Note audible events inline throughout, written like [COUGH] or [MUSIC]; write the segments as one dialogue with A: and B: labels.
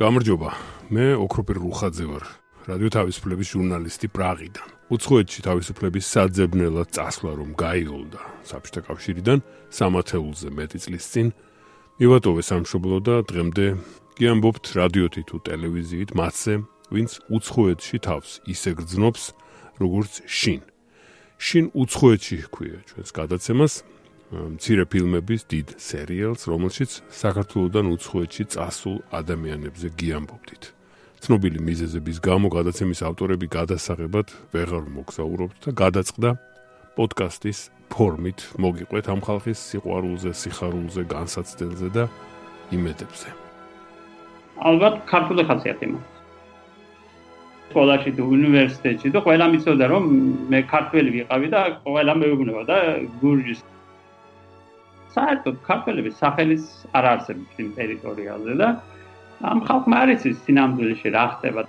A: გამარჯობა. მე ოქროპირ რუხაძე ვარ. რადიო თავისუფლების ჟურნალისტი პრაღიდან. უცხოეთში თავისუფლების საძებნელად წასვლა რომ გაიოლდა საბჭოთა კავშირიდან სამათეულზე მეტი წლის წინ მივატოვე სამშობლო და დღემდე გიამბობთ რადიოთი თუ ტელევიზიით მასზე, ვინც უცხოეთში თავს ისე გრძნობს, როგორც შინ. შინ უცხოეთში ჰქვია ჩვენს გადაცემას, მცირე ფილმების დიდ სერიალს, რომელშიც საქართველოსდან უცხოეთში წასულ ადამიანებზე გიამბობდით. ცნობილი მიზეზების გამო გადაცემის ავტორები გადასაღებად ვეღარ მოგზაურობთ და გადაწყდა პოდკასტის ფორმით მოგიყვეთ ამ ხალხის სიყვარულზე, სიხარულზე, განსაცდელზე და იმედებზე.
B: ალბათ ქართული ხასიათი მაქვს. სკოლაში თუ უნივერსიტეტში და ყველა მიცოდა რომ მე ქართველი ვიყავი და ყველა მეუბნება და გურჯის საერთოდ ქართველების სახელის არ არსებობს იმ ტერიტორიაზე და ამ ხალხმა არ იცის სინამდვილეში რა ხდება.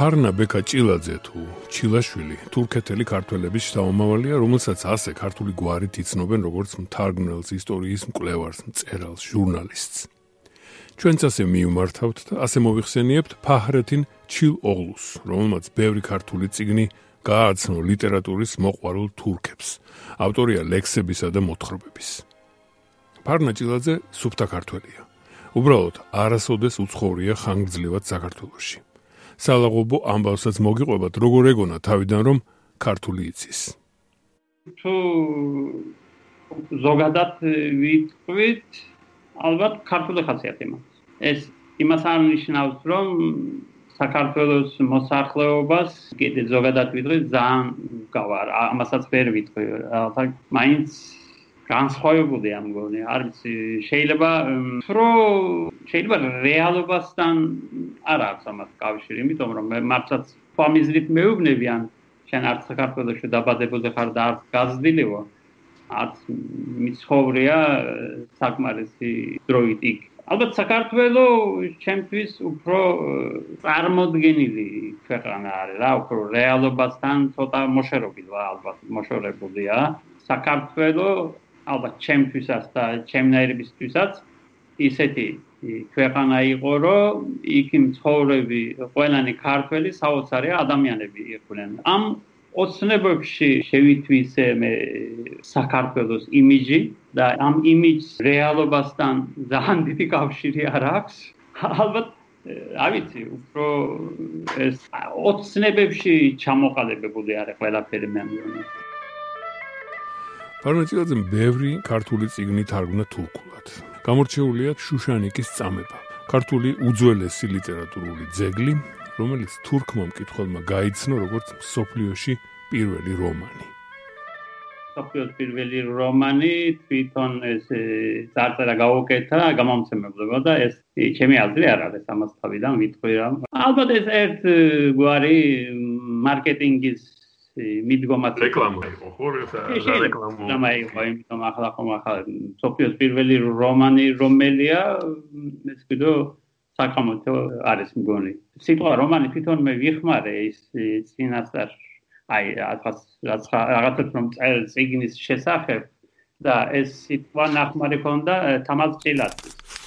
A: ფარნა ბეკა ჭილაძე თუ ჩილაშვილი თურქეთელი ქართველების შთამომავალია, რომელსაც ასე ქართული გვარით იცნობენ როგორც მთარგმნელს, ისტორიის მკვლევარს, მწერალს, ჟურნალისტს. ჩვენც ასე მიუმართავთ და ასე მოიხსენიებთ ფაჰრეთინ ჩილოღლუს, რომელმაც ბევრი ქართული წიგნი გააცნო ლიტერატურის მოყვარულ თურქებს. ავტორია ლექსებისა და მოთხრობების. ფარნა ჭილაძე სუფთა ქართველია. უბრალოდ არასოდეს უცხოურია ხანგრძლივად საქართველოში. სალაღობო ამბავსაც მოგიყვებათ როგორ ეგონა თავიდან რომ ქართული იცის.
B: თუ ზოგადად ვიტყვით, ალბათ ქართული ხასიათი მაქვს. ეს იმას არ ნიშნავს რომ საქართველოს მოსახლეობას კიდე ზოგადად ვიტყვით ძალიან გავარ. ამასაც ვერ ვიტყვი. ალბათ მაინც განსხვავებული ამ გონი. არ ვიცი შეიძლება პრო შეიძლება რეალობასთან არ აქვს ამას კავშირი იმიტომ რომ მართლაც ფამიზრით მეუბნები ან შენ არც საქართველოსში დაბადებულზე ხარ და არც გაზრდილიო. არც მიცხოვრია საკმარისი დროით იქ. ალბათ საქართველოს ჩემთვის უფრო წარმოდგენილი ქვეყანა არის რა უფრო რეალობასთან ცოტა მოშორებულა ალბათ მოშორებულია. საქართველოს ალბათ ჩემთვისაც და ჩემნაირებისთვისაც ისეთი ქვეყანა იყო, რომ იქ მცხოვრები ყველანი ქართველი საოცარი ადამიანები იყვნენ. ამ ოცნებებში შევითვისე მე საქართველოს იმიჯი და ამ იმიჯს რეალობასთან ძალიან დიდი კავშირი არ აქვს. ალბათ არ ვიცი, უფრო ეს ოცნებებში ჩამოყალიბებული არის ყველაფერი მე მგონი.
A: ფარმაცევტზე ბევრი ქართული წიგნი თარგმნა თურქულად. გამორჩეულია შუშანიკის წამება, ქართული უძველესი ლიტერატურული ძეგლი, რომელიც თურქმა მკითხველმა გაიცნო როგორც სოფლიოში პირველი რომანი.
B: სოფლიოს პირველი რომანი თვითონ ეს წარწერა გაუკეთა გამომცემებლებმა და ეს ჩემი აზრი არ არის ამას თავიდან ვიტყვი რა. ალბათ ეს ერთ გვარი მარკეტინგის მიდგომაც
A: რეკლამა იყო ხო?
B: რა რეკლამა მე იყო? იმიტომ ახლა ხომ ახლა სოფიოს პირველი რომანი რომელია ეს კიდო საკამოთო არის მგონი. სიტყვა რომანი თვითონ მე ვიხმარე ის წინასწარ აი რაღაც რაღაცა რომ წელ ციგნის შესახებ და ეს სიტყვა ნახმარი ქონდა თამაზ ჭილაძის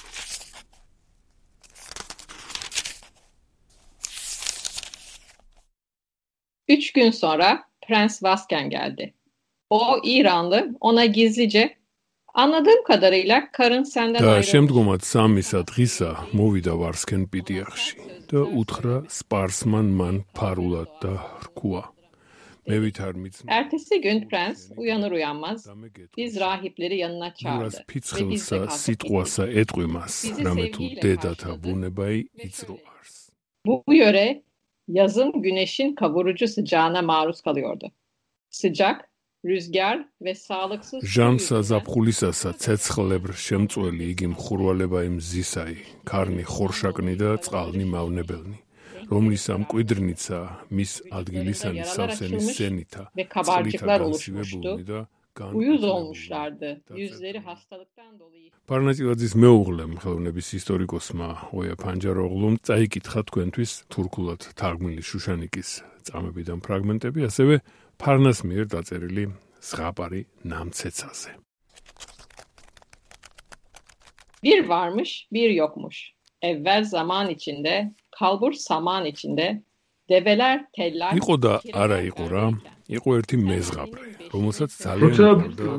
C: Üç gün sonra Prens Vasken geldi. O İranlı, ona gizlice Anladığım kadarıyla karın senden ayrılmış.
A: და შემდგომად სამისა დღისა მოვიდა ვარსკენ პიტიახში და უთხრა სპარსმან მან ფარულად და რკუა. მე ვითარ მიცნე.
C: Ertesi gün prens uyanır uyanmaz biz rahipleri yanına çağırdı. ფიცხელსა
A: სიტყვასა ეტყვი მას, რამე თუ დედათა
C: ბუნებაი
A: იწრო არს.
C: Bu yöre yazın güneşin kavurucu sıcağına maruz kalıyordu. Sıcak, rüzgar ve sağlıksız
A: ჟამსა
C: yüzünden
A: ზაფხულისასა ცეცხლებრ შემწველი იგი მხურვალება იმ ზისაი ქარნი ხორშაკნი და წყალნი მავნებელნი რომლის ამ კვიდრნიცა მის ადგილისანი სავსენი სენითა განსივებული
C: oluşmuştu.
A: და
C: Uyuz. Yüzleri hastalıktan dolayı.
A: პარნატილაძის მეუღლემ ხელოვნების ისტორიკოსმა ოია ფანჯაროღლუმ წაიკითხა თქვენთვის თურქულად თარგმნილი შუშანიკის წამებიდან ფრაგმენტები, ასევე ფარნას მიერ დაწერილი ზღაპარი ნამცეცაზე.
C: Bir varmış, bir yokmuş. evvel zaman içinde, kalbur saman içinde, develer teller...
D: იყო და არა იყო რა, იყო ერთი მეზღაბრე, რომელსაც ძალიან
A: როცა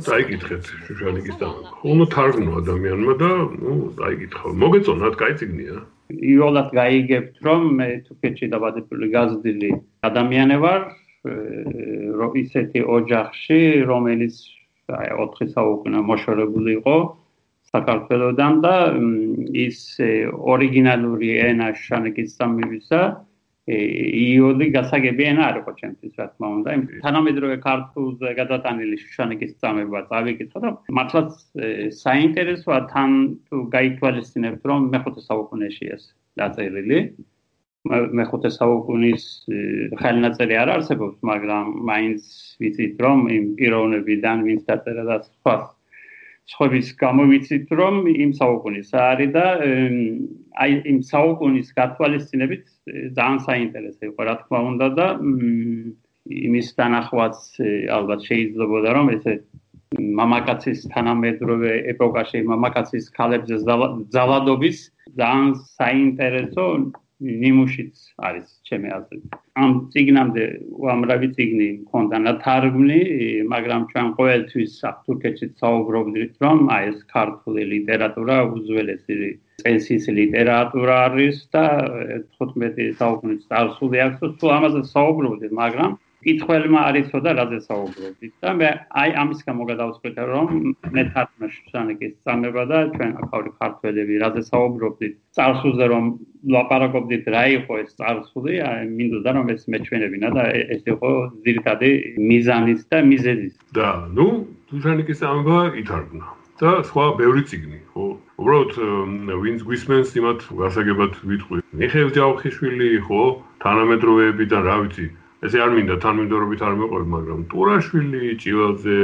A: დაიკითხეთ შუშანიკის და უნდა თარგმნო ადამიანმა და ნუ დაიკითხა. მოგეწონათ, კაი ციგნია.
B: იოლად გაიგებთ, რომ მე თუკეთში დაბადებული გაზრდილი ადამიანი ვარ, ისეთი ოჯახში, რომელიც აი 4 საუკუნე მოშორებული იყო საქართველოსთან და ის ორიგინალური ენა შანეკის სამივისა იოდი გასაგები ენა არ იყო ჩემთვის რა თქმა უნდა. თანამედროვე ქართულზე გადატანილი შანეკის სამება წავიკითხო და მართლაც საინტერესოა თან თუ გაითვალისწინებთ რომ მეხუთე საუკუნეში ეს დაწერილი. მეხუთე საუკუნის ხელნაწერი არ არსებობს მაგრამ მაინც ვიცით რომ იმ პიროვნებიდან ვინც დაწერა და სხვა სხვების გამოვიცით რომ იმ საუკუნის არის და აი იმ საუკუნის გათვალისწინებით ძალიან საინტერესო იყო რა თქმა უნდა და იმის თანახმად ალბათ შეიძლება რომ ესე მამაკაცის თანამედროვე ეპოქაში მამაკაცის ქალებზე ზალადობის ძალიან საინტერესო ნიმუშიც არის ჩემი აზრით. ამ ციგნამდე უამრავი ციგნი მქონდა ნათარგმნი, მაგრამ ჩვენ ყოველთვის საფთურქეთში საუბრობდით, რომ აი ეს ქართული ლიტერატურა უძველესი წესის ლიტერატურა არის და 15 საუკუნის წარსული აქვს, თუ ამაზე საუბრობდით, მაგრამ კითხველმა არისო და რაზე საუბრობდით და მე აი ამის გამო გადავწყვიტე რომ მე თარგმნა შანიკის სამება და ჩვენ ახალი ქართველები რაზე საუბრობდით წარსულზე რომ ლაპარაკობდით რა იყო ეს წარსული? აი მინდოდა რომ ეს მეჩვენებინა და ეს იყო ძირითადი მიზანის და მიზეზის.
A: და ნუ შანიკის სამება ითარგმნა. და სხვა ბევრი ციგნი ხო? უბრალოდ ვინც გვისმენს იმათ გასაგებად ვიტყვი. მიხეილ ჯავხიშვილი ხო თანამედროვეებიდან რა ვიცი ესე არ მინდა თანმიმდევრობით არ მეყოლ, მაგრამ ტურაშვილი, ჭივალზე,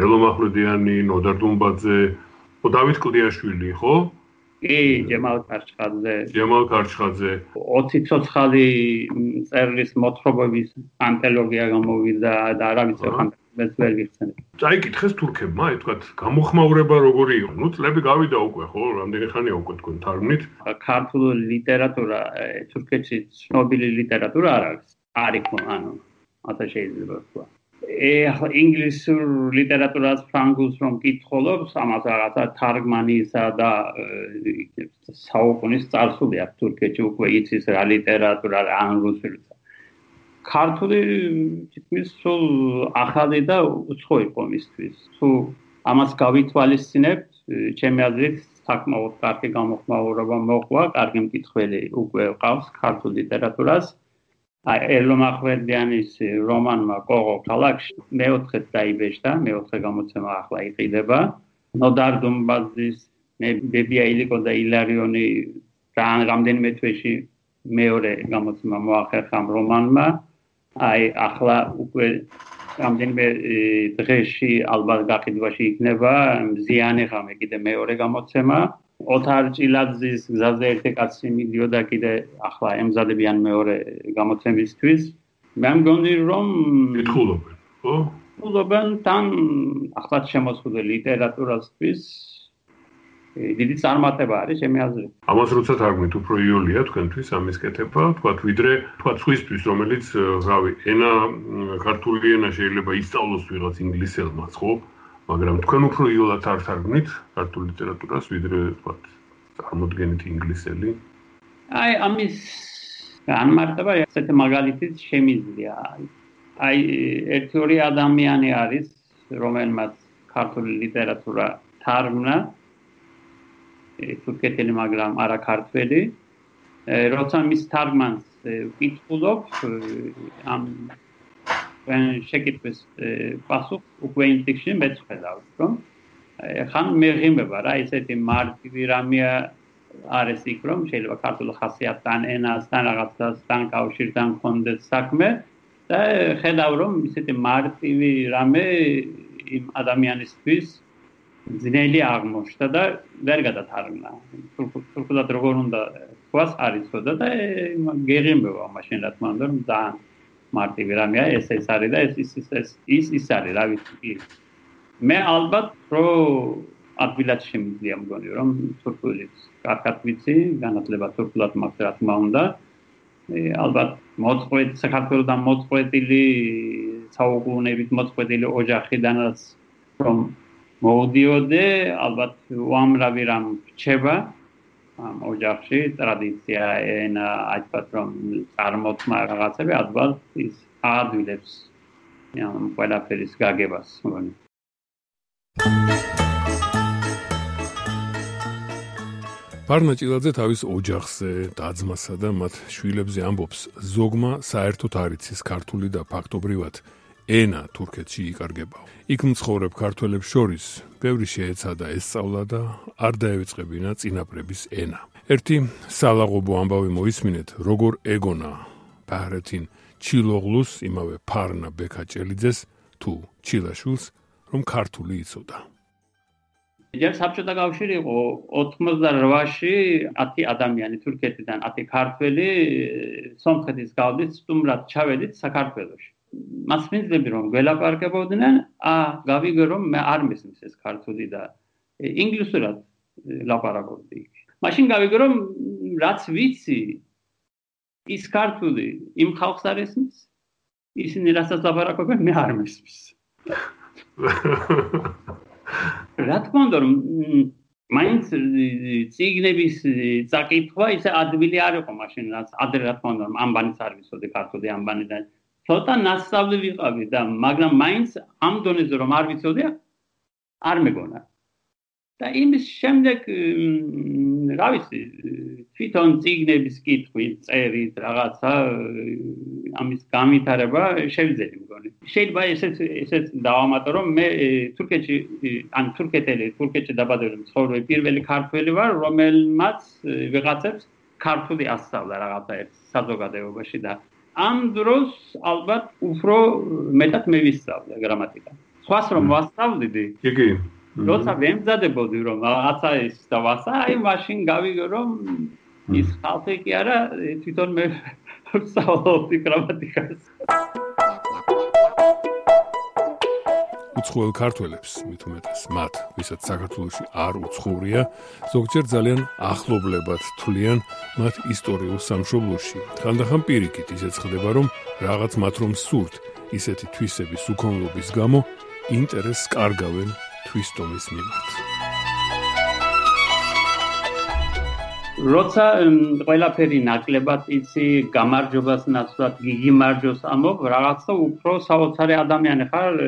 A: ერლომახრედიანი, ნოდარ დუმბაძე, ხო დავით კლდიაშვილი, ხო?
B: კი, ჯემალ კარჩხაძე.
A: ჯემალ კარჩხაძე.
B: 20 ცოცხალი წერლის მოთხრობების ანთოლოგია გამოვიდა და არა ვიცი ხან მეც ვერ ვიხსენებ.
A: წაიკითხეს თურქებმა, აი თქვა, გამოხმაურება როგორი იყო? ნუ წლები გავიდა უკვე, ხო? რამდენი ხანია უკვე თქვენ თარგმნით?
B: ქართული ლიტერატურა თურქეთში ცნობილი ლიტერატურა არ არის. არ იყო ანუ ასე შეიძლება ვთქვა. ეხლა ინგლისურ ლიტერატურას ფრანგულს რომ კითხულობს, ამას რაღაცა თარგმანისა და საუკუნის წარსული აქვს თურქეთში უკვე იცის რა ლიტერატურა ან რუსული. ქართული თითქმის სულ ახალი და უცხო იყო მისთვის. თუ ამას გავითვალისწინებთ, ჩემი აზრით საკმაოდ კარგი გამოხმაურება მოყვა, კარგი მკითხველი უკვე ყავს ქართულ ლიტერატურას. აი ერლომ ახვერდიანის რომანმა კოღო ქალაქში მეოთხე დაიბეჭდა, მეოთხე გამოცემა ახლა იყიდება. ნოდარ დუმბაძის მე ბებია ილიკო და ილარიონი რამდენიმე თვეში მეორე გამოცემა მოახერხა რომანმა. აი ახლა უკვე რამდენიმე დღეში ალბათ გაყიდვაში იქნება ზიანი ღამე კიდე მეორე გამოცემა. ოთარ ჭილაძის გზაზე ერთი კაცი მიდიოდა კიდე ახლა ემზადებიან მეორე გამოცემისთვის. მე მგონი რომ
A: კითხულობენ, ხო?
B: კითხულობენ თან ახლა შემოსული ლიტერატურასთვის დიდი წარმატება არის ჩემი აზრით.
A: ამას როცა თარგმნით უფრო იოლია თქვენთვის ამის კეთება, თქვათ ვიდრე თქვათ სხვისთვის რომელიც რავი ენა ქართული ენა შეიძლება ისწავლოს ვიღაც ინგლისელმაც, ხო? მაგრამ თქვენ უფრო იოლად არ თარგმნით ქართულ ლიტერატურას ვიდრე თქვა წარმოდგენით ინგლისელი?
B: აი ამის განმარტება ესეთი მაგალითიც შემიძლია. აი ერთი ორი ადამიანი არის რომელმაც ქართული ლიტერატურა თარგმნა. თურქეთელი მაგრამ არა ქართველი. როცა მის თარგმანს ვკითხულობ ამ შეკითხვის პასუხ უკვე ინტექსში მეცხედავ, რომ ხან მეღიმება რა ესეთი მარტივი რამეა არის იქ რომ შეიძლება ქართულ ხასიათთან ენასთან რაღაცასთან კავშირთან კონდეს საქმე და ხედავ რომ ისეთი მარტივი რამე იმ ადამიანისთვის ძნელი აღმოჩნდა და ვერ გადათარგმნა. თურქულად როგორ უნდა თქვას არის ხოდა და გეღიმება მაშინ რა თქმა უნდა რომ ძალიან მარტივი რამეა ეს ეს არის და ეს ის ის ის ის არის რა ვიცი მე ალბათ რო ადვილად შემიძლია მგონი რომ თურქულიც კარგად ვიცი განათლება თურქულად მაქვს რა თქმა უნდა. ალბათ მოწყვეტ საქართველოსთან მოწყვეტილი საუკუნეებით მოწყვეტილი ოჯახიდანაც რომ მოვდიოდე ალბათ უამრავი რამ რჩება ამ ოჯახში ტრადიცია ენა აჭათ რომ წარმოთმა რაღაცები ალბათ ის ადვილებს ამ ყველაფერის გაგებას მგონი
A: პარნა ჭილაძე თავის ოჯახზე, დაძმასა და მათ შვილებზე ამბობს, ზოგმა საერთოდ არ იცის ქართული და ფაქტობრივად ენა თურქეთში იკარგებაო. იქ მცხოვრებ ქართველებს შორის ბევრი შეეცადა ესწავლა და არ დაევიწყებინა წინაპრების ენა. ერთი სალაღობო ამბავი მოისმინეთ, როგორ ეგონა ბაჰრეთინ ჩილოღლუს იმავე ფარნა ბეკაჭელიძეს თუ ჩილაშულს რომ ქართული იცოდა.
B: ჯერ საბჭოთა კავშირი იყო 88-ში 10 ადამიანი თურქეთიდან 10 ქართველი სომხეთის გავდით სტუმრად ჩავედით საქართველოში. მას მინდები რომ გველაპარაკებოდნენ, ა გავიგე რომ მე არ მესმის ეს ქართული და ინგლისურად ლაპარაკობდი. მაშინ გავიგე რომ რაც ვიცი ის ქართული იმ ხალხს არ ესმის. ისინი რასაც ლაპარაკობენ მე არ მესმის. [LAUGHS] რა თქმა უნდა რომ მაინც ციგნების წაკითხვა ისე ადვილი არ იყო მაშინ რაც ადრე რა თქმა უნდა ამბანის არ ვიცოდი ქართული ამბანი და ცოტა ნასწავლი ვიყავი და მაგრამ მაინც ამ დონეზე რომ არ ვიცოდი არ მეგონა. და იმის შემდეგ რა ვიცი თვითონ ციგნების კითხვი წერით რაღაცა ამის გამითარება შევძელი მგონი. შეიძლება ესეც ესეც დავამატო რომ მე თურქეთში ან თურქეთელი თურქეთში დაბადებული მცხოვრები პირველი ქართველი ვარ რომელმაც ვიღაცებს ქართული ასწავლა რაღაცა ერთ საზოგადოებაში და ამ დროს ალბათ უფრო მეტად მე ვისწავლე გრამატიკა. სხვას რომ ვასწავლიდი
E: იგი?
B: როცა ვემზადებოდი რომ რაღაცა ის და ვასა, აი მაშინ გავიგე რომ ის ხალხი კი არა, თვითონ მე [LAUGHS] ვსაუბრობდი გრამატიკას.
A: უცხოელ ქართველებს, მით უმეტეს მათ, ვისაც საქართველოში არ უცხოურია, ზოგჯერ ძალიან ახლობლებად თვლიან მათ ისტორიულ სამშობლოში. ხანდახან პირიქით ისეც ხდება, რომ რაღაც მათ რომ სურთ ისეთი თვისების უკონლობის გამო ინტერესს კარგავენ თვისტომის მიმართ.
B: როცა ყველაფერი ნაკლებად იცი, გამარჯობას ნაცვლად გიგი მარჯოს ამობ, რაღაცა უფრო საოცარი ადამიანი ხარ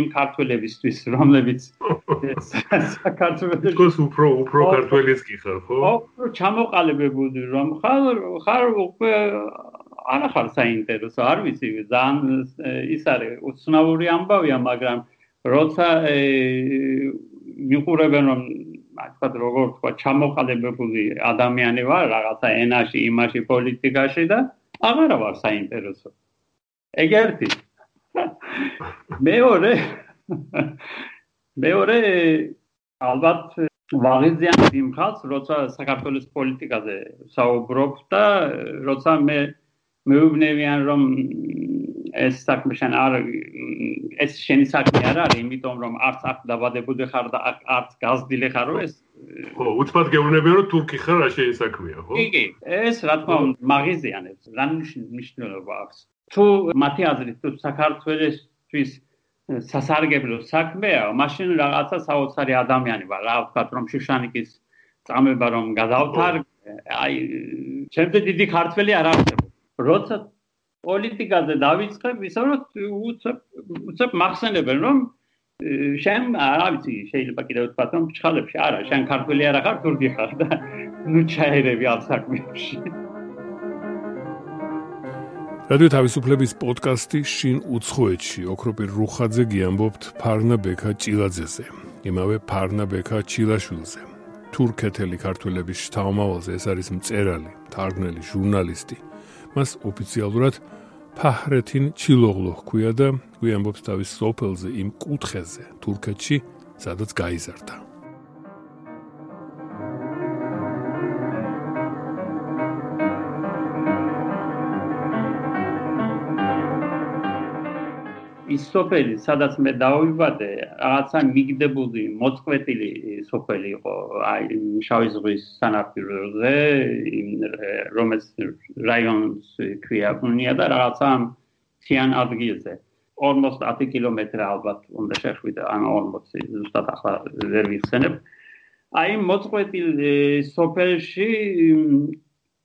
B: იმ ქართველებისთვის, რომლებიც [LAUGHS]
E: საქართველოს ის უფრო უფრო ქართველიც კი ხარ, ხო?
B: ო, ჩამოყალიბებული რომ ხარ, ხარ უკვე არა ხარ საინტერესო, არ ვიცი, ძალიან ის არის უცნაური ამბავია, მაგრამ როცა მიყურებენ რომ თქვა როგორ თქვა ჩამოყალიბებული ადამიანი ვარ რაღაცა ენაში, იმაში, პოლიტიკაში და აღარა ვარ საინტერესო. ეგერთი. მეორე მეორე ალბათ ვაღიზიან იმ ხალხს, როცა საქართველოს პოლიტიკაზე საუბრობ და როცა მე მეუბნებიან რომ ეს საქმე შენ არ ეს შენი საქმე არ არის, იმიტომ რომ არც აქ დაბადებული ხარ და არც გაზრდილი ხარო ეს
E: ხო, უცბად გეუბნებიან რომ თურქი ხარ, რა შენი საქმეა, ხო?
B: კი, კი. ეს რა თქმა უნდა მაგიზიანებს, რა მნიშვნელობა აქვს. თუ მათი აზრით თუ საქართველოსთვის სასარგებლო საქმეა, მაშინ რაღაცა საოცარი ადამიანი ვარ, რა ვთქვა, რომ შუშანიკის წამება რომ გადავთარ, აი, ჩემზე დიდი ქართველი არ არსებობს. როცა პოლიტიკაზე დავიწყებ, ისე რომ უცებ უცებ მახსენებენ რომ შენ არა ვიცი, შეიძლება კიდევ ვთქვა რომ ფშხალებში არა, შენ ქართველი არა ხარ, თურქი ხარ და ნუ ჩაერევი ამ საქმეებში.
A: რადიო თავისუფლების პოდკასტი შინ უცხოეთში ოქროპირ რუხაძე გიამბობთ ფარნა ბექა ჭილაძეზე. იმავე ფარნა ბექა ჩილაშვილზე. თურქეთელი ქართველების შთამომავალზე ეს არის მწერალი, თარგმნელი, ჟურნალისტი. მას ოფიციალურად ფაჰრეთინ ჩილოღლო ჰქვია და გვიამბობს თავის სოფელზე იმ კუთხეზე თურქეთში, სადაც გაიზარდა.
B: ის სოფელი, სადაც მე დავიბადე, რაღაცა მიგდებული, მოწყვეტილი სოფელი იყო, აი შავი ზღვის სანაპიროზე, რომელიც რაიონს ქვია უნია და რაღაცა ციან ადგილზე. 40 კილომეტრი ალბათ უნდა შეხვიდე, ანუ 40 ზუსტად ახლა ვერ ვიხსენებ. აი მოწყვეტილ სოფელში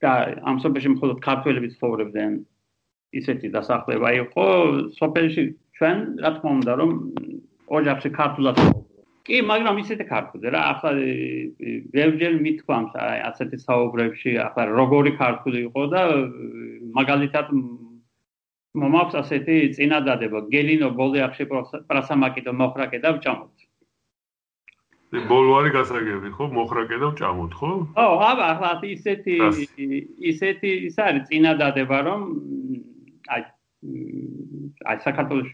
B: და ამ სოფელში მხოლოდ ქართველები ცხოვრობდნენ ისეთი დასახლება იყო სოფელში ჩვენ რა თქმა უნდა რომ ოჯახში ქართულად კი მაგრამ ისეთი ქართული რა ახლა ბევრჯერ მithქვამს აი ასეთი საუბრებში ახლა როგორი ქართული იყო და მაგალითად მომაქვს ასეთი წინადადება გელინო ბოლეახში პრასამაკიდო მოხრაკე და ვჭამოთ.
E: ბოლო არის გასაგები ხო? მოხრაკე და ვჭამოთ ხო?
B: ო აბა ახლა ისეთი ისეთი ის არის წინადადება რომ აი აი საქართველოს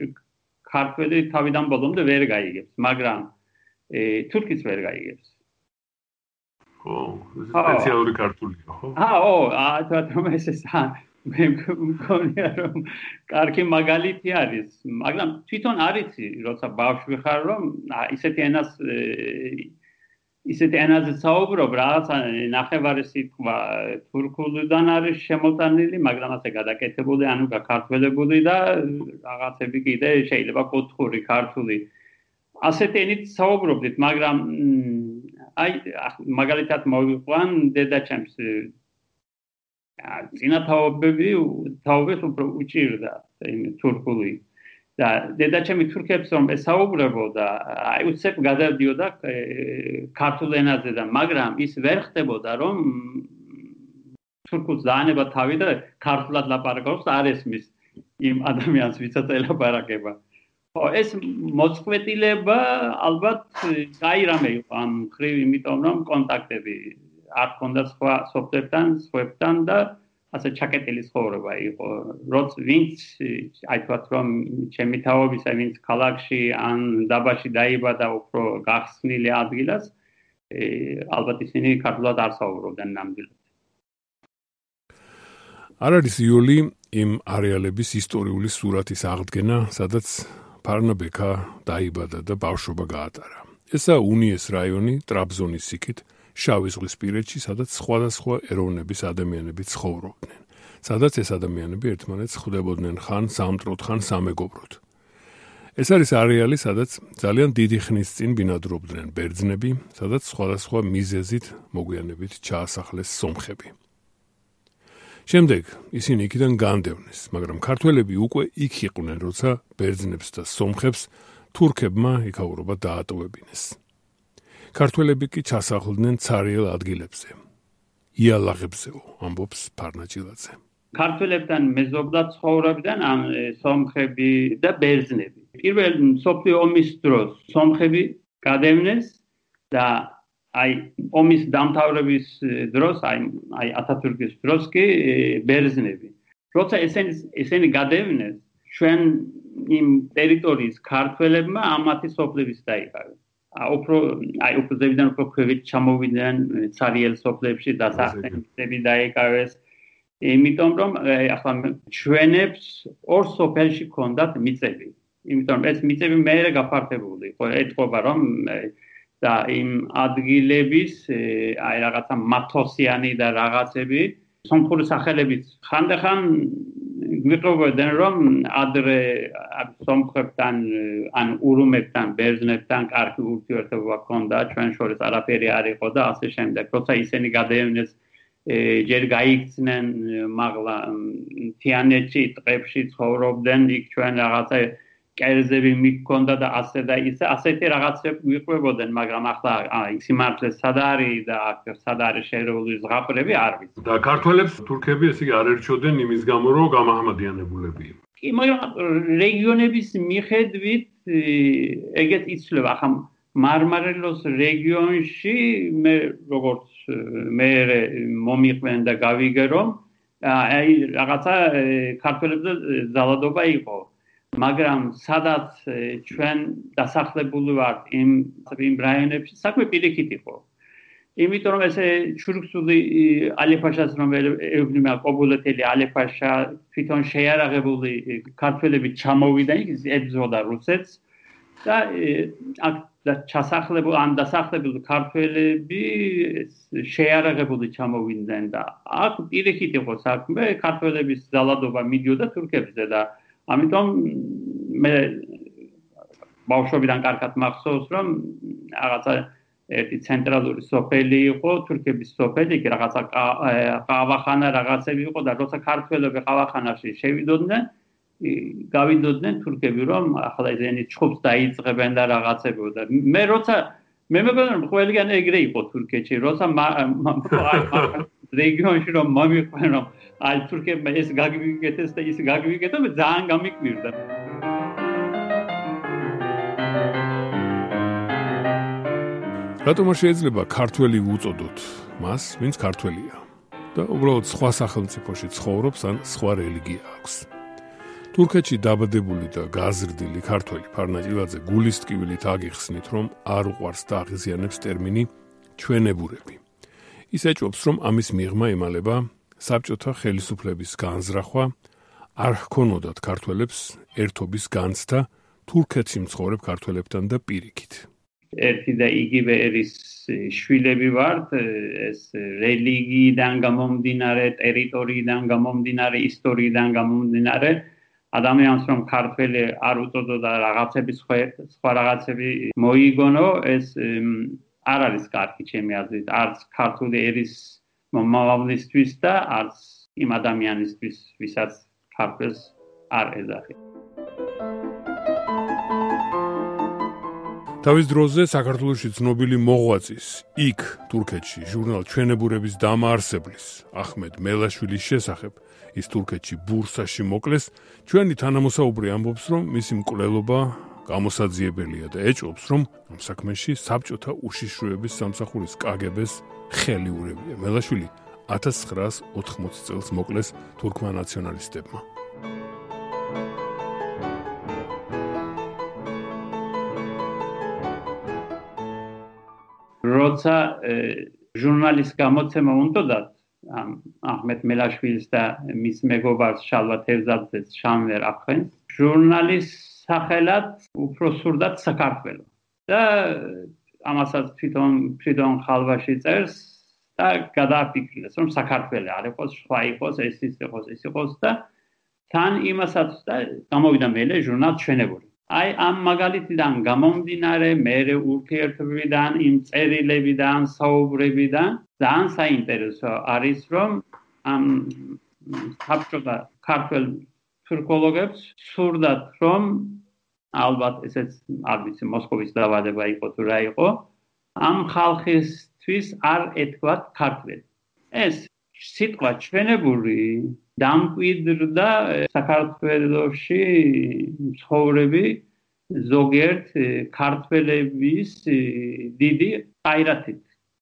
B: ქართველი თავიდან ბოლომდე ვერ გაიგებს, მაგრამ ე თურქიც ვერ გაიგებს.
E: ხო, სპეციალური ქართულია, ხო?
B: აო, აა თვითონ ეს ეს მე მგონია რომ კარგი მაგალითი არის, მაგრამ თვითონ არიცი, როცა ბავშვი ხარ რომ ისეთი ენას ისეთი ენაზე საუბრობ, რაღაცა ნახევარი სიტყვა თურქულიდან არის შემოტანილი, მაგრამ ასე გადაკეთებული, ანუ გაქართველებული და რაღაცები კიდე შეიძლება კუთხური, ქართული. ასეთი ენით საუბრობდით, მაგრამ აი მაგალითად მოვიყვან დედაჩემს წინათაობები, თაობებს უფრო უჭირდა იმ თურქული და დედაჩემი თურქებს რომ ესაუბრებოდა, აი უცებ გადადიოდა ქართულ ენაზე და მაგრამ ის ვერ ხდებოდა რომ თურქულს დაანება თავი და ქართულად ლაპარაკობს არ ესმის იმ ადამიანს ვისაც ელაპარაკება. ხო ეს მოწყვეტილება ალბათ კაი რამე იყო ამ ხრივ იმიტომ რომ კონტაქტები არ ქონდა სხვა სოფლებთან, სხვებთან და ასე ჩაკეტილი ცხოვრება იყო. როც ვინც აი თქვათ რომ ჩემი თაობისა ვინც ქალაქში ან დაბაში დაიბადა უფრო გახსნილი ადგილას, ალბათ ისინი ქართულად არ საუბრობდნენ ნამდვილად.
A: არ არის იოლი იმ არეალების ისტორიული სურათის აღდგენა, სადაც ფარნაბეკა დაიბადა და ბავშვობა გაატარა. ესა უნიეს რაიონი ტრაბზონის სიკით შავი ზღვის პირეთში, სადაც სხვადასხვა ეროვნების ადამიანები ცხოვრობდნენ. სადაც ეს ადამიანები ერთმანეთს ხვდებოდნენ ხან სამტროდ, ხან სამეგობროდ. ეს არის არეალი, სადაც ძალიან დიდი ხნის წინ ბინადრობდნენ ბერძნები, სადაც სხვადასხვა მიზეზით მოგვიანებით ჩაასახლეს სომხები. შემდეგ ისინი იქიდან განდევნეს, მაგრამ ქართველები უკვე იქ იყვნენ, როცა ბერძნებს და სომხებს თურქებმა იქაურობა დაატოვებინეს. ქართველები კი ჩასახლდნენ цаრიელ ადგილებზე. იალაღებზეო, ამბობს ფარნაჭილაძე.
B: ქართველებთან მეზობლად ცხოვრობდნენ ამ სომხები და ბერძნები. პირველ სოფლიო ომის დროს სომხები გადევნეს და აი ომის დამთავრების დროს, აი აი ათათურქის დროს კი ბერძნები. როცა ესენი ესენი გადევნეს, ჩვენ იმ ტერიტორიის ქართველებმა ამათი სოფლების დაიყავეს. უფრო აი უფრო ზევიდან უფრო ქვევით ჩამოვიდნენ цаრიელ სოფლებში და სახტები დაეკავეს. იმიტომ რომ ახლა ჩვენებს ორ სოფელში ქონდათ მიწები. იმიტომ რომ ეს მიწები მეერე გაფართებული იყო. ეთყობა რომ და იმ ადგილების აი რაღაცა მათოსიანი და რაღაცები სომხური სახელებით ხანდახან გვიყვებოდნენ რომ ადრე სომხებთან ან ურუმებთან ბერძნებთან კარგი ურთიერთობა ჰქონდა ჩვენ შორის არაფერი არ იყო და ასე შემდეგ. როცა ისინი გადაევნეს ჯერ გაიქცნენ მაღლა თიანეთში ტყებში ცხოვრობდნენ იქ ჩვენ რაღაცა კერძები მიქონდა და ასე და ისე ასეთი რაღაცები ვიყვებოდნენ მაგრამ ახლა აი სიმართლე სად არის და აქ სად არის შერეული ზღაპრები არ ვიცი.
E: და ქართველებს თურქები ესე იგი არ ერჩოდნენ იმის გამო რომ გამაჰმადიანებულები
B: კი მაგრამ რეგიონების მიხედვით ეგეთ იცლება ახლა მარმარილოს რეგიონში მე როგორც მე მომიყვენ და გავიგე რომ აი რაღაცა ქართველებზე ზალადობა იყო მაგრამ სადაც ჩვენ დასახლებული ვართ იმ იმ რაიონებში საქმე პირიქით იყო. იმიტომ რომ ესე ჩურქსული ალეფაშას რომ ეუბნება ყობულეთელი ალეფაშა თვითონ შეარაღებული ქართველები ჩამოვიდა იქ ებზოდა რუსეთს და აქ და ჩასახლებულ ან დასახლებულ ქართველები შეარაღებული ჩამოვიდნენ და აქ პირიქით იყო საქმე ქართველების ძალადობა მიდიოდა თურქებზე და ამიტომ მე ბავშვობიდან კარგად მახსოვს რომ რაღაცა ერთი ცენტრალური სოფელი იყო თურქების სოფელი კი რაღაცა ყავახანა რაღაცები იყო და როცა ქართველები ყავახანაში შევიდოდნენ გავიდოდნენ თურქები რომ ახლა ისინი ჩხუბს დაიწყებენ და რაღაცები და მე როცა მე მეგონა რომ ყველგან ეგრე იყო თურქეთში როცა რეგიონში რომ მომიყვენ რომ აი თურქებმა ეს გაგვიგეთეს და ის გაგვიგეთო მე ძალიან გამიკვირდა
A: რატომ შეიძლება ქართველი უწოდოთ მას, ვინც ქართველია და უბრალოდ სხვა სახელმწიფოში ცხოვრობს ან სხვა რელიგია აქვს? თურქეთში დაბადებული და გაზრდილი ქართველი ფარნაჭილაძე გულისტკივილით აგიხსნით, რომ არ უყვარს და აღიზიანებს ტერმინი ჩვენებურები. ის ეჭვობს, რომ ამის მიღმა ემალება საბჭოთა ხელისუფლების განზრახვა, არ ჰქონოდათ ქართველებს ერთობის განცდა თურქეთში მცხოვრებ ქართველებთან და პირიქით.
B: ერთი და იგივე ერის შვილები ვართ ეს რელიგიიდან გამომდინარე, ტერიტორიიდან გამომდინარე, ისტორიიდან გამომდინარე ადამიანს რომ ქართველი არ უწოდოდა რაღაცების სხვა რაღაცები მოიგონო ეს არ არის კარგი ჩემი აზრით. არც ქართული ერის მომავლისთვის და არც იმ ადამიანისთვის ვისაც ქართლს არ ეძახი.
A: თავის დროზე საქართველოსი ცნობილი მოღვაწის იქ თურქეთში ჟურნალ ჩვენებურების დამაარსებლის ახმედ მელაშვილის შესახებ ის თურქეთში ბურსაში მოკლეს. ჩვენი თანამოსაუბრი ამბობს რომ მისი მკვლელობა გამოსაძიებელია და ეჭვობს რომ ამ საქმეში საბჭოთა უშიშროების სამსახურის კგბ-ს ხელი ურევია მელაშვილი 1980 წელს მოკლეს თურქმა ნაციონალისტებმა
B: როცა ჟურნალის გამოცემა უნდათ ამ აჰმედ მელაშვილის და მის მეგობარს შალვა თევზაძეს შამვერ ახენ ჟურნალის სახელად უფრო სურდათ საქართველოს და ამასაც თვითონ თვითონ ხალვაში წერს და გადააფიქრეს რომ საქართველოს არ იყოს სხვა იყოს ეს ის იყოს ეს იყოს და თან იმასაც და გამოვიდა მელე ჟურნალ ჩვენებური აი ამ მაგალითიდან გამომდინარე მე ურთიერთობიდან იმ წერილებიდან საუბრებიდან ძალიან საინტერესო არის რომ ამ საბჭოთა ქართულ თურქოლოგებს სურდათ რომ ალბათ ესეც არ ვიცი მოსკოვის დაავადება იყო თუ რა იყო. ამ ხალხისთვის არ ეთქვათ ქართველი. ეს სიტყვა ჩვენებური დამკვიდრდა საქართველოსში ცხოვრები ზოგიერთ ქართველების დიდი აირათით.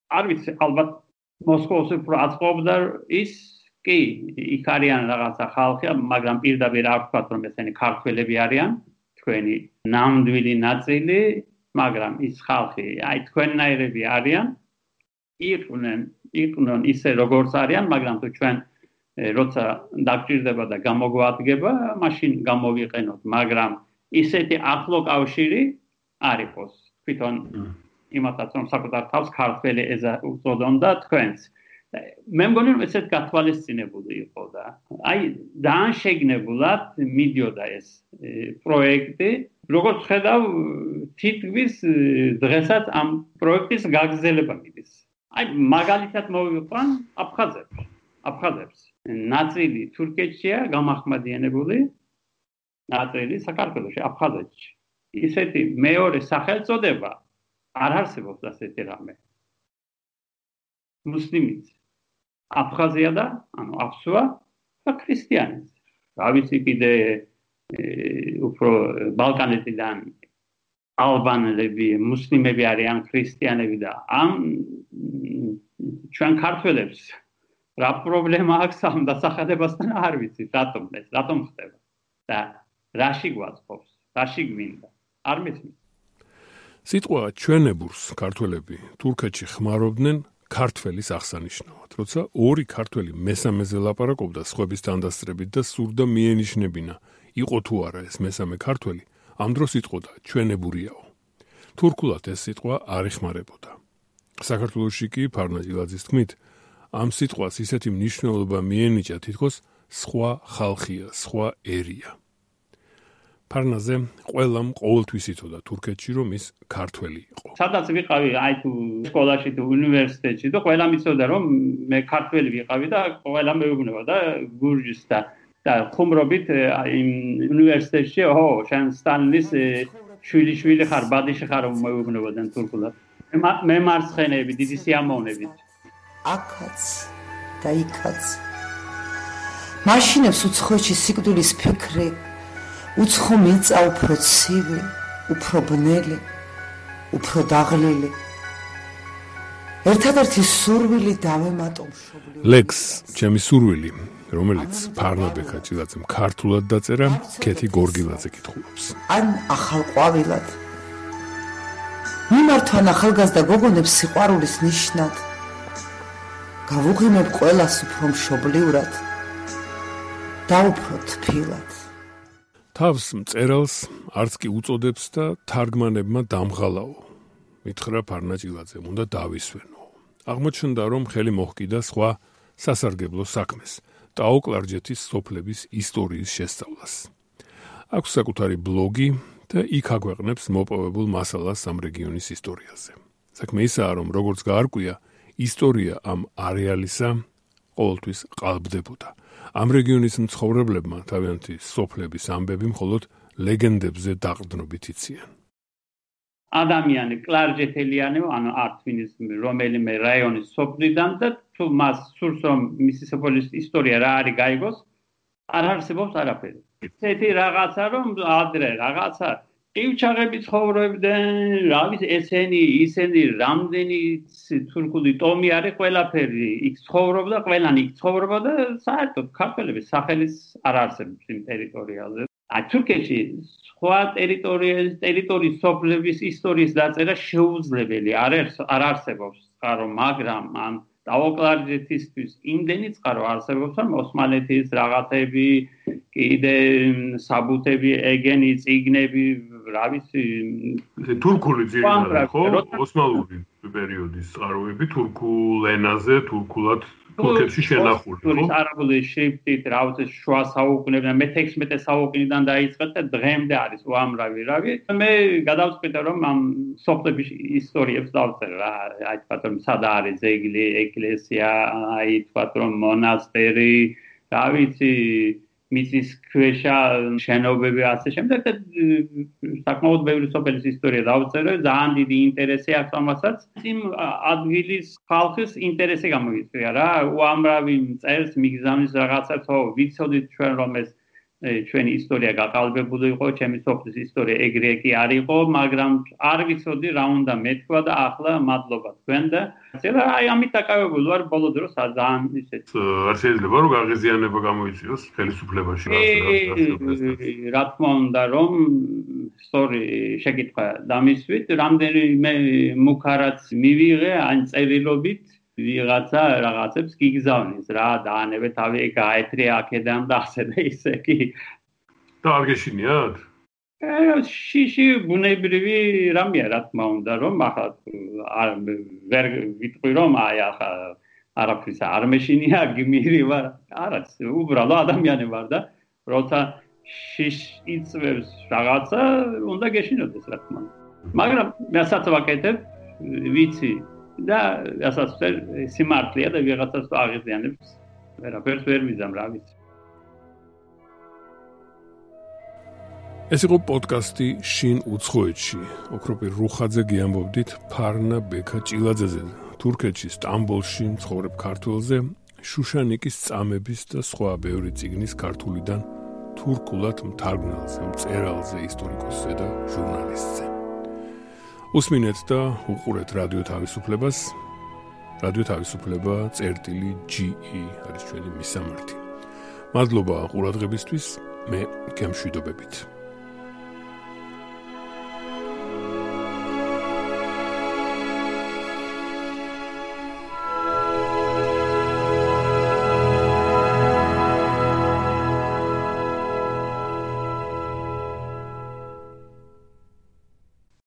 B: არ ვიცი, ალბათ მოსკოვში უფრო აწყობდა ის კი, იქ არიან რაღაცა ხალხი, მაგრამ პირდაპირ არ ვთქვა რომ ესენი ქართველები არიან, თქვენი ნამდვილი ნაწილი, მაგრამ ის ხალხი, აი თქვენნაირები არიან. იყვნენ, იყვნენ ისე როგორც არიან, მაგრამ თუ ჩვენ როცა დაგჭირდება და გამოგვადგება, მაშინ გამოვიყენოთ, მაგრამ ისეთი ახლო კავშირი არ იყოს. თვითონ იმათაც რომ საკუთარ თავს ქართველი ეზა უწოდონდა თქვენს. მე მგონი რომ ესეთ გათვალისწინებული იყო და აი ძალიან შეგნებულად მიდიოდა ეს პროექტი. როგორც ხედავ, თითქმის დღესაც ამ პროექტის გაგზელება მიდის. აი მაგალითად მოვიყვან აფხაზებს. აფხაზებს. ნაწილი თურქეთშია გამახმადიანებული ნაწილი საქართველოში აფხაზეთში ისეთი მეორე სახელწოდება არ არსებობს ასეთი რამე მუსლიმიც აფხაზია და ანუ აფსუა და ქრისტიანი რა ვიცი კიდე უფრო ბალკანეთიდან ალბანელები მუსლიმები არიან ქრისტიანები და ამ ჩვენ ქართველებს რა პრობლემა აქვს ამ დასახადებასთან არ ვიცი რატომ ეს რატომ ხდება? და რაში გვაწყობს რაში გვინდა? არ მიცნობ
A: სიტყვა ჩვენებურს ქართველები თურქეთში ხმარობდნენ ქართველის აღსანიშნავად. როცა ორი ქართველი მესამეზე ლაპარაკობდა სხვების თანდასწრებით და სურდა მიენიშნებინა, იყო თუ არა ეს მესამე ქართველი, ამ დროს იტყოდა ჩვენებურიაო. თურქულად ეს სიტყვა არ იხმარებოდა. საქართველოსში კი ფარნაჯილაძის თქმით, ამ სიტყვას ისეთი მნიშვნელობა მიენიჭა თითქოს სხვა ხალხია, სხვა ერია. ფარნაზე ყველამ ყოველთვის ითოდა თურქეთში რომ ის ქართველი იყო.
B: სადაც ვიყავი აი თუ სკოლაში თუ უნივერსიტეტში და ყველამ იცოდა რომ მე ქართველი ვიყავი და ყველა მეუბნება და გურჯის და და ხუმრობით აი უნივერსიტეტში ო შენ სტალინის შვილი შვილი ხარ ბადიში ხარ მეუბნებოდნენ თურქულად. მე მარცხენები დიდი სიამოვნებით.
F: აკაც და იქაც მაშინებს უცხოეთში სიკვდილის ფიქრი უცხო მიწა უფრო ცივი, უფრო ბნელი, უფრო დაღლილი. ერთადერთი სურვილი დავემატო მშობლიურ.
A: ლექს, ჩემი სურვილი, რომელიც ფარნაბეკა ჭილაძემ ქართულად დაწერა, კეთი გორგილაძე კითხულობს.
F: ან ახალ ყვავილად. მიმართან ახალგაზრდა გოგონებს სიყვარულის ნიშნად. გავუღიმებ ყოველას უფრო მშობლიურად. და უფრო თფილად.
A: თავს მწერალს არც კი უწოდებს და თარგმანებმა დამღალაო. მითხრა ფარნაჭილაძემ, უნდა დავისვენო. აღმოჩნდა, რომ ხელი მოჰკიდა სხვა სასარგებლო საქმეს, ტაოკლარჯეთის სოფლების ისტორიის შესწავლას. აქვს საკუთარი ბლოგი და იქ აგვეყნებს მოპოვებულ მასალას ამ რეგიონის ისტორიაზე. საქმე ისაა, რომ როგორც გაარკვია, ისტორია ამ არეალისა ყოველთვის ყალბდებოდა. ამ რეგიონის მცხოვრებლებმა თავიანთი სოფლების ამბები მხოლოდ ლეგენდებზე დაყრდნობით იციან.
B: ადამიანი კლარჯეთელიანი, ანუ არტვინის რომელიმე რაიონის სოფლიდან და თუ მას სურს რომ მისი სოფლის ისტორია რა არის გაიგოს, არ არსებობს არაფერი. ესეთი რაღაცა რომ ადრე რაღაცა ივჩაღები ცხოვრობდნენ, რა ვიცი, ესენი, ისენი, რამდენი თურქული ტომი არის ყველაფერი. იქ ცხოვრობდა, ყველანი იქ ცხოვრობდა და საერთოდ ქართველების სახელის არ არსებობს იმ ტერიტორიაზე. აი თურქეთში სხვა ტერიტორიის, ტერიტორიის სოფლების ისტორიის დაწერა შეუძლებელი არ არსებობს, ხარო, მაგრამ ამ დაოკლარჯეთისთვის იმდენი წყარო არსებობს, რომ ოსმალეთის რაღაცები, კიდე საბუთები, ეგენი ციგნები, რა ვიცი,
E: თურქული ძირითადად ხო? ოსმალური პერიოდის წყაროები თურქულ ენაზე, თურქულად თურქეთში შენახული, ხო?
B: ის არაბული შრიფტით, რა ვიცი, შუა საუკუნეებიდან, მე-16 საუკუნიდან დაიწყეთ და დღემდე არის უამრავი, რავი. მე გადავწყვიტე რომ ამ სოფლების ისტორიებს დავწერე რა, აი თქვა რომ სად არის ზეგლი, ეკლესია, აი თქვა რომ მონასტერი, რა ვიცი, მიწის ქვეშა შენობები ასე შემდეგ და საკმაოდ ბევრი სოფლის ისტორია დავწერე ძალიან დიდი ინტერესი აქვს ამასაც იმ ადგილის ხალხის ინტერესი გამოიწვია რა. უამრავი წელს მიგზავნის რაღაცა თო ვიცოდით ჩვენ რომ ეს ჩვენი ისტორია გაყალბებული იყო, ჩემი სოფლის ისტორია ეგრე კი არ იყო, მაგრამ არ ვიცოდი რა უნდა მეთქვა და ახლა მადლობა თქვენ და წერა აი ამით დაკავებული ვარ ბოლო დროს ძალიან ისეთ
E: არ შეიძლება რომ გაღიზიანება გამოიწვიოს ხელისუფლებაში
B: რა თქმა უნდა რომ სწორი შეკითხვა დამისვით რამდენიმე მუქარაც მივიღე ან წერილობით ვიღაცა რაღაცებს გიგზავნის რა დაანებე თავი გაეთრე აქედან და ასე და ისე კი.
E: და არ გეშინიათ?
B: შიში ბუნებრივი რამეა რა თქმა უნდა რომ ახლა არ ვერ ვიტყვი რომ აი ახლა არაფრის არ მეშინია გმირი ვარ. არა უბრალო ადამიანი ვარ და როცა შიშ იწვევს რაღაცა უნდა გეშინოდეს რა თქმა უნდა. მაგრამ მესაც ვაკეთებ ვიცი და ასაც სიმართლეა და ვიღაცას აღიზიანებს ვერაფერს ვერ მიზამ რა ვიცი.
A: ეს იყო პოდკასტი შინ უცხოეთში. ოქროპი რუხაძე გიამბობდით ფარნა ბექა ჭილაძეზე თურქეთში სტამბოლში მცხოვრებ ქართველზე შუშანიკის წამების და სხვა ბევრი ციგნის ქართულიდან თურქულად მთარგმნელზე მწერალზე ისტორიკოსზე და ჟურნალისტზე უსმინეთ და უყურეთ რადიო თავისუფლებას. რადიო თავისუფლება წერტილი GE არის ჩვენი მისამართი. მადლობა ყურადღებისთვის. მე გემშვიდობებით.